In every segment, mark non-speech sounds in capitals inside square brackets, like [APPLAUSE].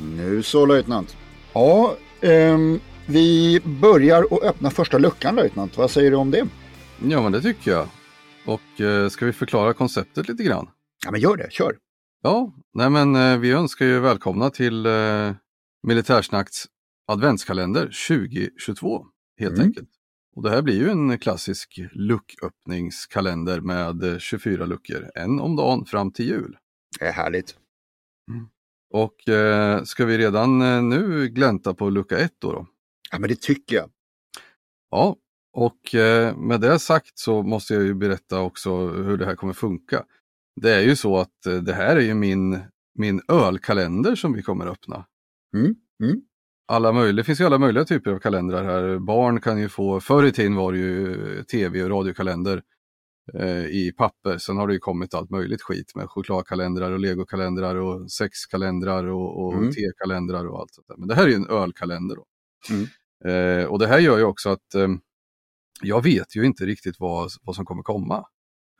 Nu så löjtnant. Ja, ehm, vi börjar att öppna första luckan löjtnant. Vad säger du om det? Ja, men det tycker jag. Och eh, ska vi förklara konceptet lite grann? Ja, men gör det. Kör. Ja, nej men eh, vi önskar ju välkomna till eh, Militärsnacks adventskalender 2022 helt Mm. enkelt. Och det här blir ju en klassisk lucköppningskalender med eh, 24 luckor, en om dagen fram till jul. Det är härligt. Och eh, ska vi redan eh, nu glänta på lucka 1 då? då? Ja, men det tycker jag. Ja, och eh, med det sagt så måste jag ju berätta också hur det här kommer funka. Det är ju så att eh, det här är ju min, min ölkalender som vi kommer öppna. Mm, mm. Alla möjliga, det finns ju alla möjliga typer av kalendrar här. Barn kan ju få, förr i tiden var det ju tv och radiokalender eh, i papper. Sen har det ju kommit allt möjligt skit med chokladkalendrar och legokalendrar och sexkalendrar och, och Mm. tekalendrar och allt sånt där. Men det här är ju en ölkalender. Då. Mm. Eh, och det här gör ju också att eh, jag vet ju inte riktigt vad, vad som kommer komma.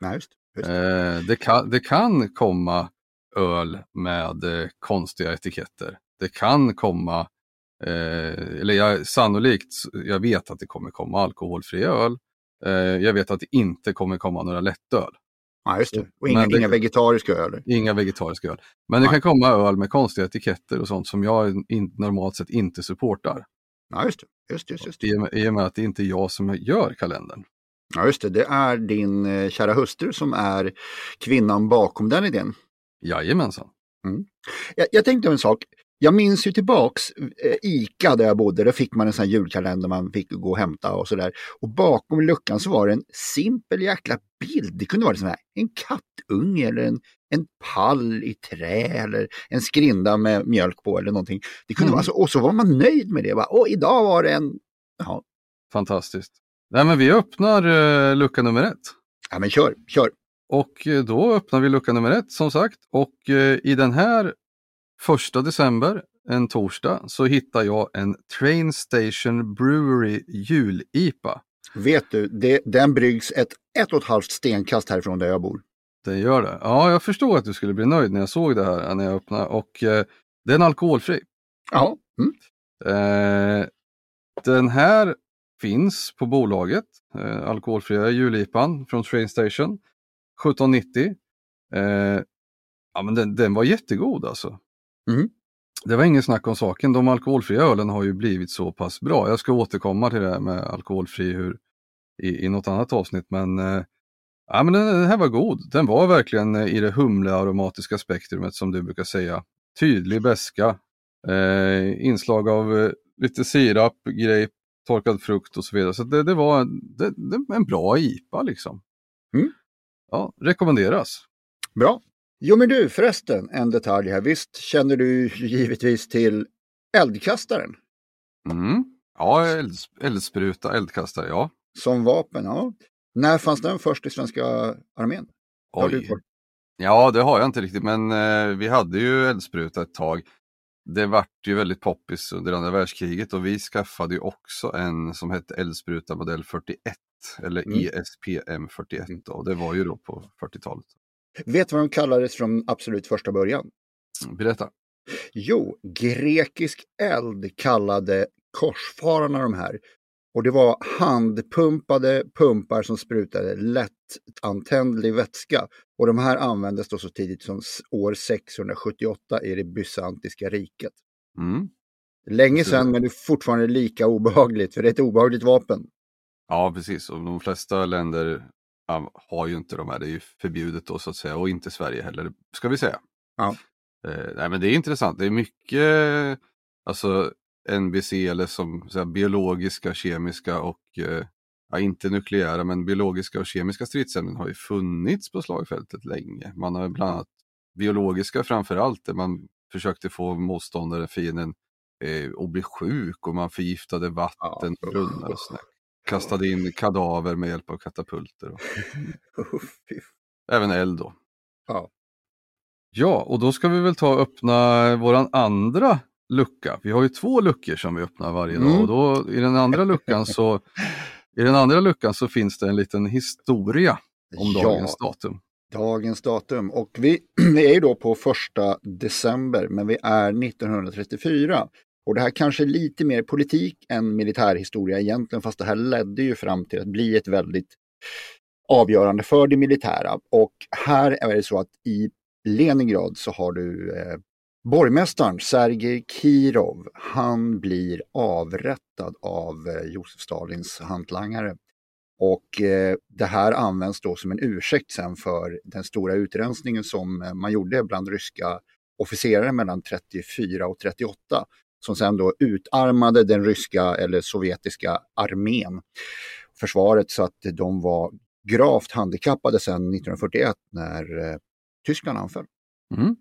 Nej, just, just. Eh, det, kan, det kan komma öl med eh, konstiga etiketter. Det kan komma, eh, eller jag, sannolikt, jag vet att det kommer komma alkoholfri öl. Eh, jag vet att det inte kommer komma några lättöl. Ja, just det. Och inga, det- inga vegetariska öl. Inga vegetariska öl. Men det Nej. kan komma öl med konstiga etiketter och sånt som jag in, normalt sett inte supportar. Ja, just det. Just, just, just. I och, med, I och med att det inte är jag som gör kalendern. Ja, just det. Det är din eh, kära hustru som är kvinnan bakom den idén. Jajamensan. Jag, jag tänkte en sak. Jag minns ju tillbaks eh, ICA där jag bodde. Där fick man en sån julkalender man fick gå och hämta och sådär. Och bakom luckan så var det en simpel jäkla bild. Det kunde vara sån här, en kattunge eller en, en pall i trä eller en skrinda med mjölk på eller någonting. Det kunde Mm. vara så, och så var man nöjd med det. Bara, och idag var det en... Ja, Fantastiskt. Nej, men vi öppnar eh, lucka nummer ett. ja men kör, kör. Och eh, då öppnar vi lucka nummer ett som sagt. Och eh, i den här första december, en torsdag, så hittar jag en Train Station Brewery jul-IPA. Vet du, det, den bryggs ett ett och ett halvt stenkast härifrån där jag bor. Den gör det. Ja, jag förstod att du skulle bli nöjd när jag såg det här, när jag öppnade. Och eh, den är alkoholfri. Ja, mm. Eh, den här finns på bolaget, eh, alkoholfria julipan från Train Station, 1790. Eh, ja, men den, den var jättegod alltså. Mm. Det var ingen snack om saken. De alkoholfria ölen har ju blivit så pass bra. Jag ska återkomma till det här med alkoholfri hur, i, i något annat avsnitt. Men, eh, ja, men den, här var god. Den var verkligen eh, i det humlearomatiska spektrumet som du brukar säga. Tydlig beska, eh, inslag av eh, lite sirap, grape, torkad frukt och så vidare. Så det, det var det, det, en bra IPA liksom. Mm. Ja, rekommenderas. Bra. Jo men du förresten, en detalj här. Visst känner du givetvis till eldkastaren Mm. Ja, eld, eldspruta, eldkastare, ja. som vapen? Ja. När fanns den först i svenska armén? Oj. Ja, det har jag inte riktigt, men eh, vi hade ju eldspruta ett tag. Det vart ju väldigt poppis under andra världskriget och vi skaffade ju också en som hette eldspruta modell 41 eller Mm. ESPM 41 då. och det var ju då på 40-talet. Vet du vad de kallades från absolut första början? Berätta. Jo, grekisk eld kallade korsfararna de här. Och det var handpumpade pumpar som sprutade lättantändlig vätska. Och de här användes då så tidigt som år 678 i det bysantiska riket. Mm. Länge sedan men det är fortfarande lika obehagligt, för det är ett obehagligt vapen. Ja, precis. Och de flesta länder ja, har ju inte de här. Det är ju förbjudet då så att säga och inte Sverige heller, ska vi säga. Ja. Eh, nej, men det är intressant. Det är mycket alltså NBC eller som så här, biologiska, kemiska och eh, ja, inte nukleära, men biologiska och kemiska stridsämnen har ju funnits på slagfältet länge. Man har bland annat biologiska framför allt, där man försökte få motståndaren, fienden, eh, att bli sjuk och man förgiftade vatten, Ja. brunnar och sådär. Kastade in kadaver med hjälp av katapulter. Och [LAUGHS] även eld då. Ja. Ja, och då ska vi väl ta och öppna våran andra lucka. Vi har ju två luckor som vi öppnar varje dag Mm. och då i den andra luckan så [LAUGHS] i den andra luckan så finns det en liten historia om Ja. dagens datum. Dagens datum. Och vi, [CLEARS THROAT] vi är ju då på första december, men vi är 1934. Och det här kanske är lite mer politik än militärhistoria egentligen, fast det här ledde ju fram till att bli ett väldigt avgörande för det militära. Och här är det så att i Leningrad så har du eh, borgmästaren Sergej Kirov. Han blir avrättad av eh, Josef Stalins hantlangare. Och eh, det här används då som en ursäkt sen för den stora utrensningen som eh, man gjorde bland ryska officerare mellan 34 och 38. Som sen då utarmade den ryska eller sovjetiska armén, försvaret, så att de var gravt handikappade sen 1941 när eh, Tyskland anföll. Mm.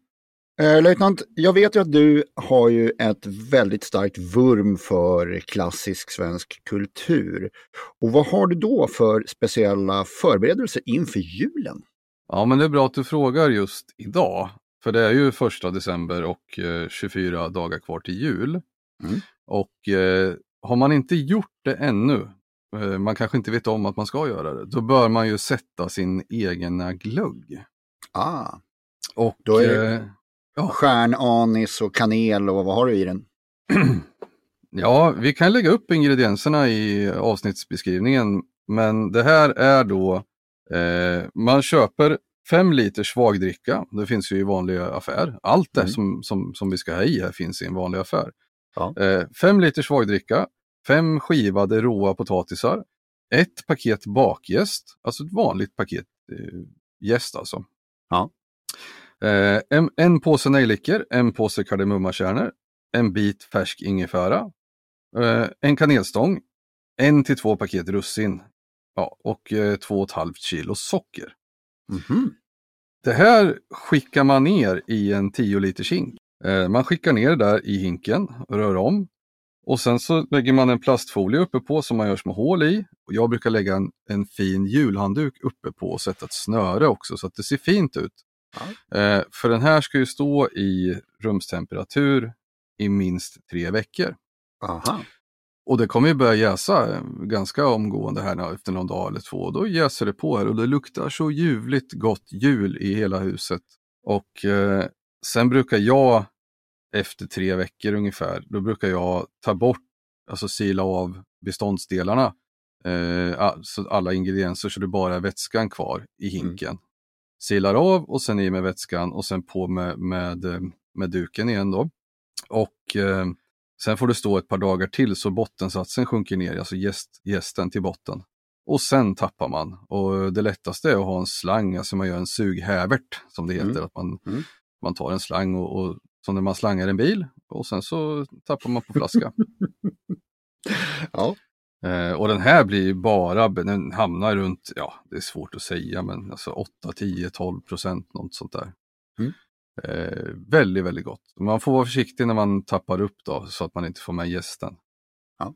Eh, löjtnant, jag vet ju att du har ju ett väldigt starkt vurm för klassisk svensk kultur. Och vad har du då för speciella förberedelser inför julen? Ja, men det är bra att du frågar just idag. För det är ju första december och eh, 24 dagar kvar till jul. Mm. Och eh, har man inte gjort det ännu, eh, man kanske inte vet om att man ska göra det, då bör man ju sätta sin egna glögg. Ah, Och Då är det- eh, Ja. stjärnanis och kanel och vad har du i den? [CLEARS THROAT] Ja, vi kan lägga upp ingredienserna i avsnittsbeskrivningen. Men det här är då, eh, man köper fem liter svagdricka. Det finns ju i vanlig affär. Allt det Mm. som, som, som vi ska ha i här finns i en vanlig affär. Ja. Eh, fem liter svagdricka, fem skivade råa potatisar, ett paket bakjäst, alltså ett vanligt paket eh, alltså. Ja. Eh, en, en påse nejlikor, en påse kardemummakärnor, en bit färsk ingefära, eh, en kanelstång, en till två paket russin ja, och eh, två och ett halvt kilo socker. Mhm. Det här skickar man ner i en 10 liters hink. Eh, man skickar ner det där i hinken, rör om och sen så lägger man en plastfolie uppe på som man gör små hål i. Och jag brukar lägga en, en fin julhandduk uppe på och sätta ett snöre också så att det ser fint ut. Eh, för den här ska ju stå i rumstemperatur i minst tre veckor. Aha. Och det kommer ju börja jäsa eh, ganska omgående här efter någon dag eller två. Då jäser det på här och det luktar så ljuvligt gott jul i hela huset. Och eh, sen brukar jag efter tre veckor ungefär, då brukar jag ta bort, alltså sila av beståndsdelarna. Eh, a- så alla ingredienser så det bara är vätskan kvar i hinken. Silar av och sen i med vätskan och sen på med, med, eh, med duken igen då. Och eh, Sen får det stå ett par dagar till så bottensatsen sjunker ner, alltså jäst, jästen till botten. Och sen tappar man. Och det lättaste är att ha en slang, alltså man gör en sughävert som det heter. Mm. Att man, Mm. man tar en slang och, och som när man slangar en bil och sen så tappar man på flaska. [LAUGHS] Ja. eh, och den här blir bara, den hamnar runt, ja det är svårt att säga, men alltså 8, 10, 12 procent, något sånt där. Mm. Eh, väldigt, väldigt gott. Man får vara försiktig när man tappar upp då så att man inte får med gästen. Ja.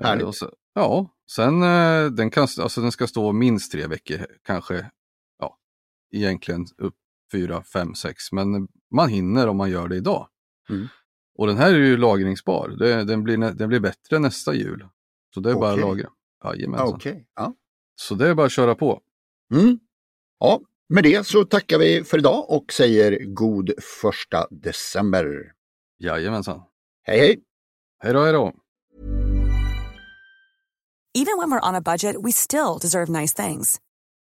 Eh, Härligt. och så, ja, sen eh, den, kan, alltså, den ska stå minst tre veckor, kanske ja, egentligen upp fyra, fem, sex. Men man hinner om man gör det idag. Mm. Och den här är ju lagringsbar. Det, den, blir, den blir bättre nästa jul. Så det är bara att lagra. Jajamensan. Okej. Ja. Så det är bara att köra på. Mm. ja, med det så tackar vi för idag och säger god första december. Jajamensan. Hej hej! Hej då, hej då. Even when we're on a budget, we still deserve nice things.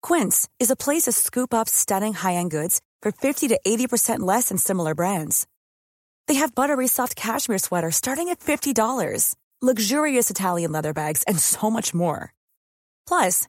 Quince is a place to scoop up stunning high-end goods for 50 to 80% less than similar brands. They have buttery soft cashmere sweaters starting at $50, luxurious Italian leather bags, and so much more. Plus,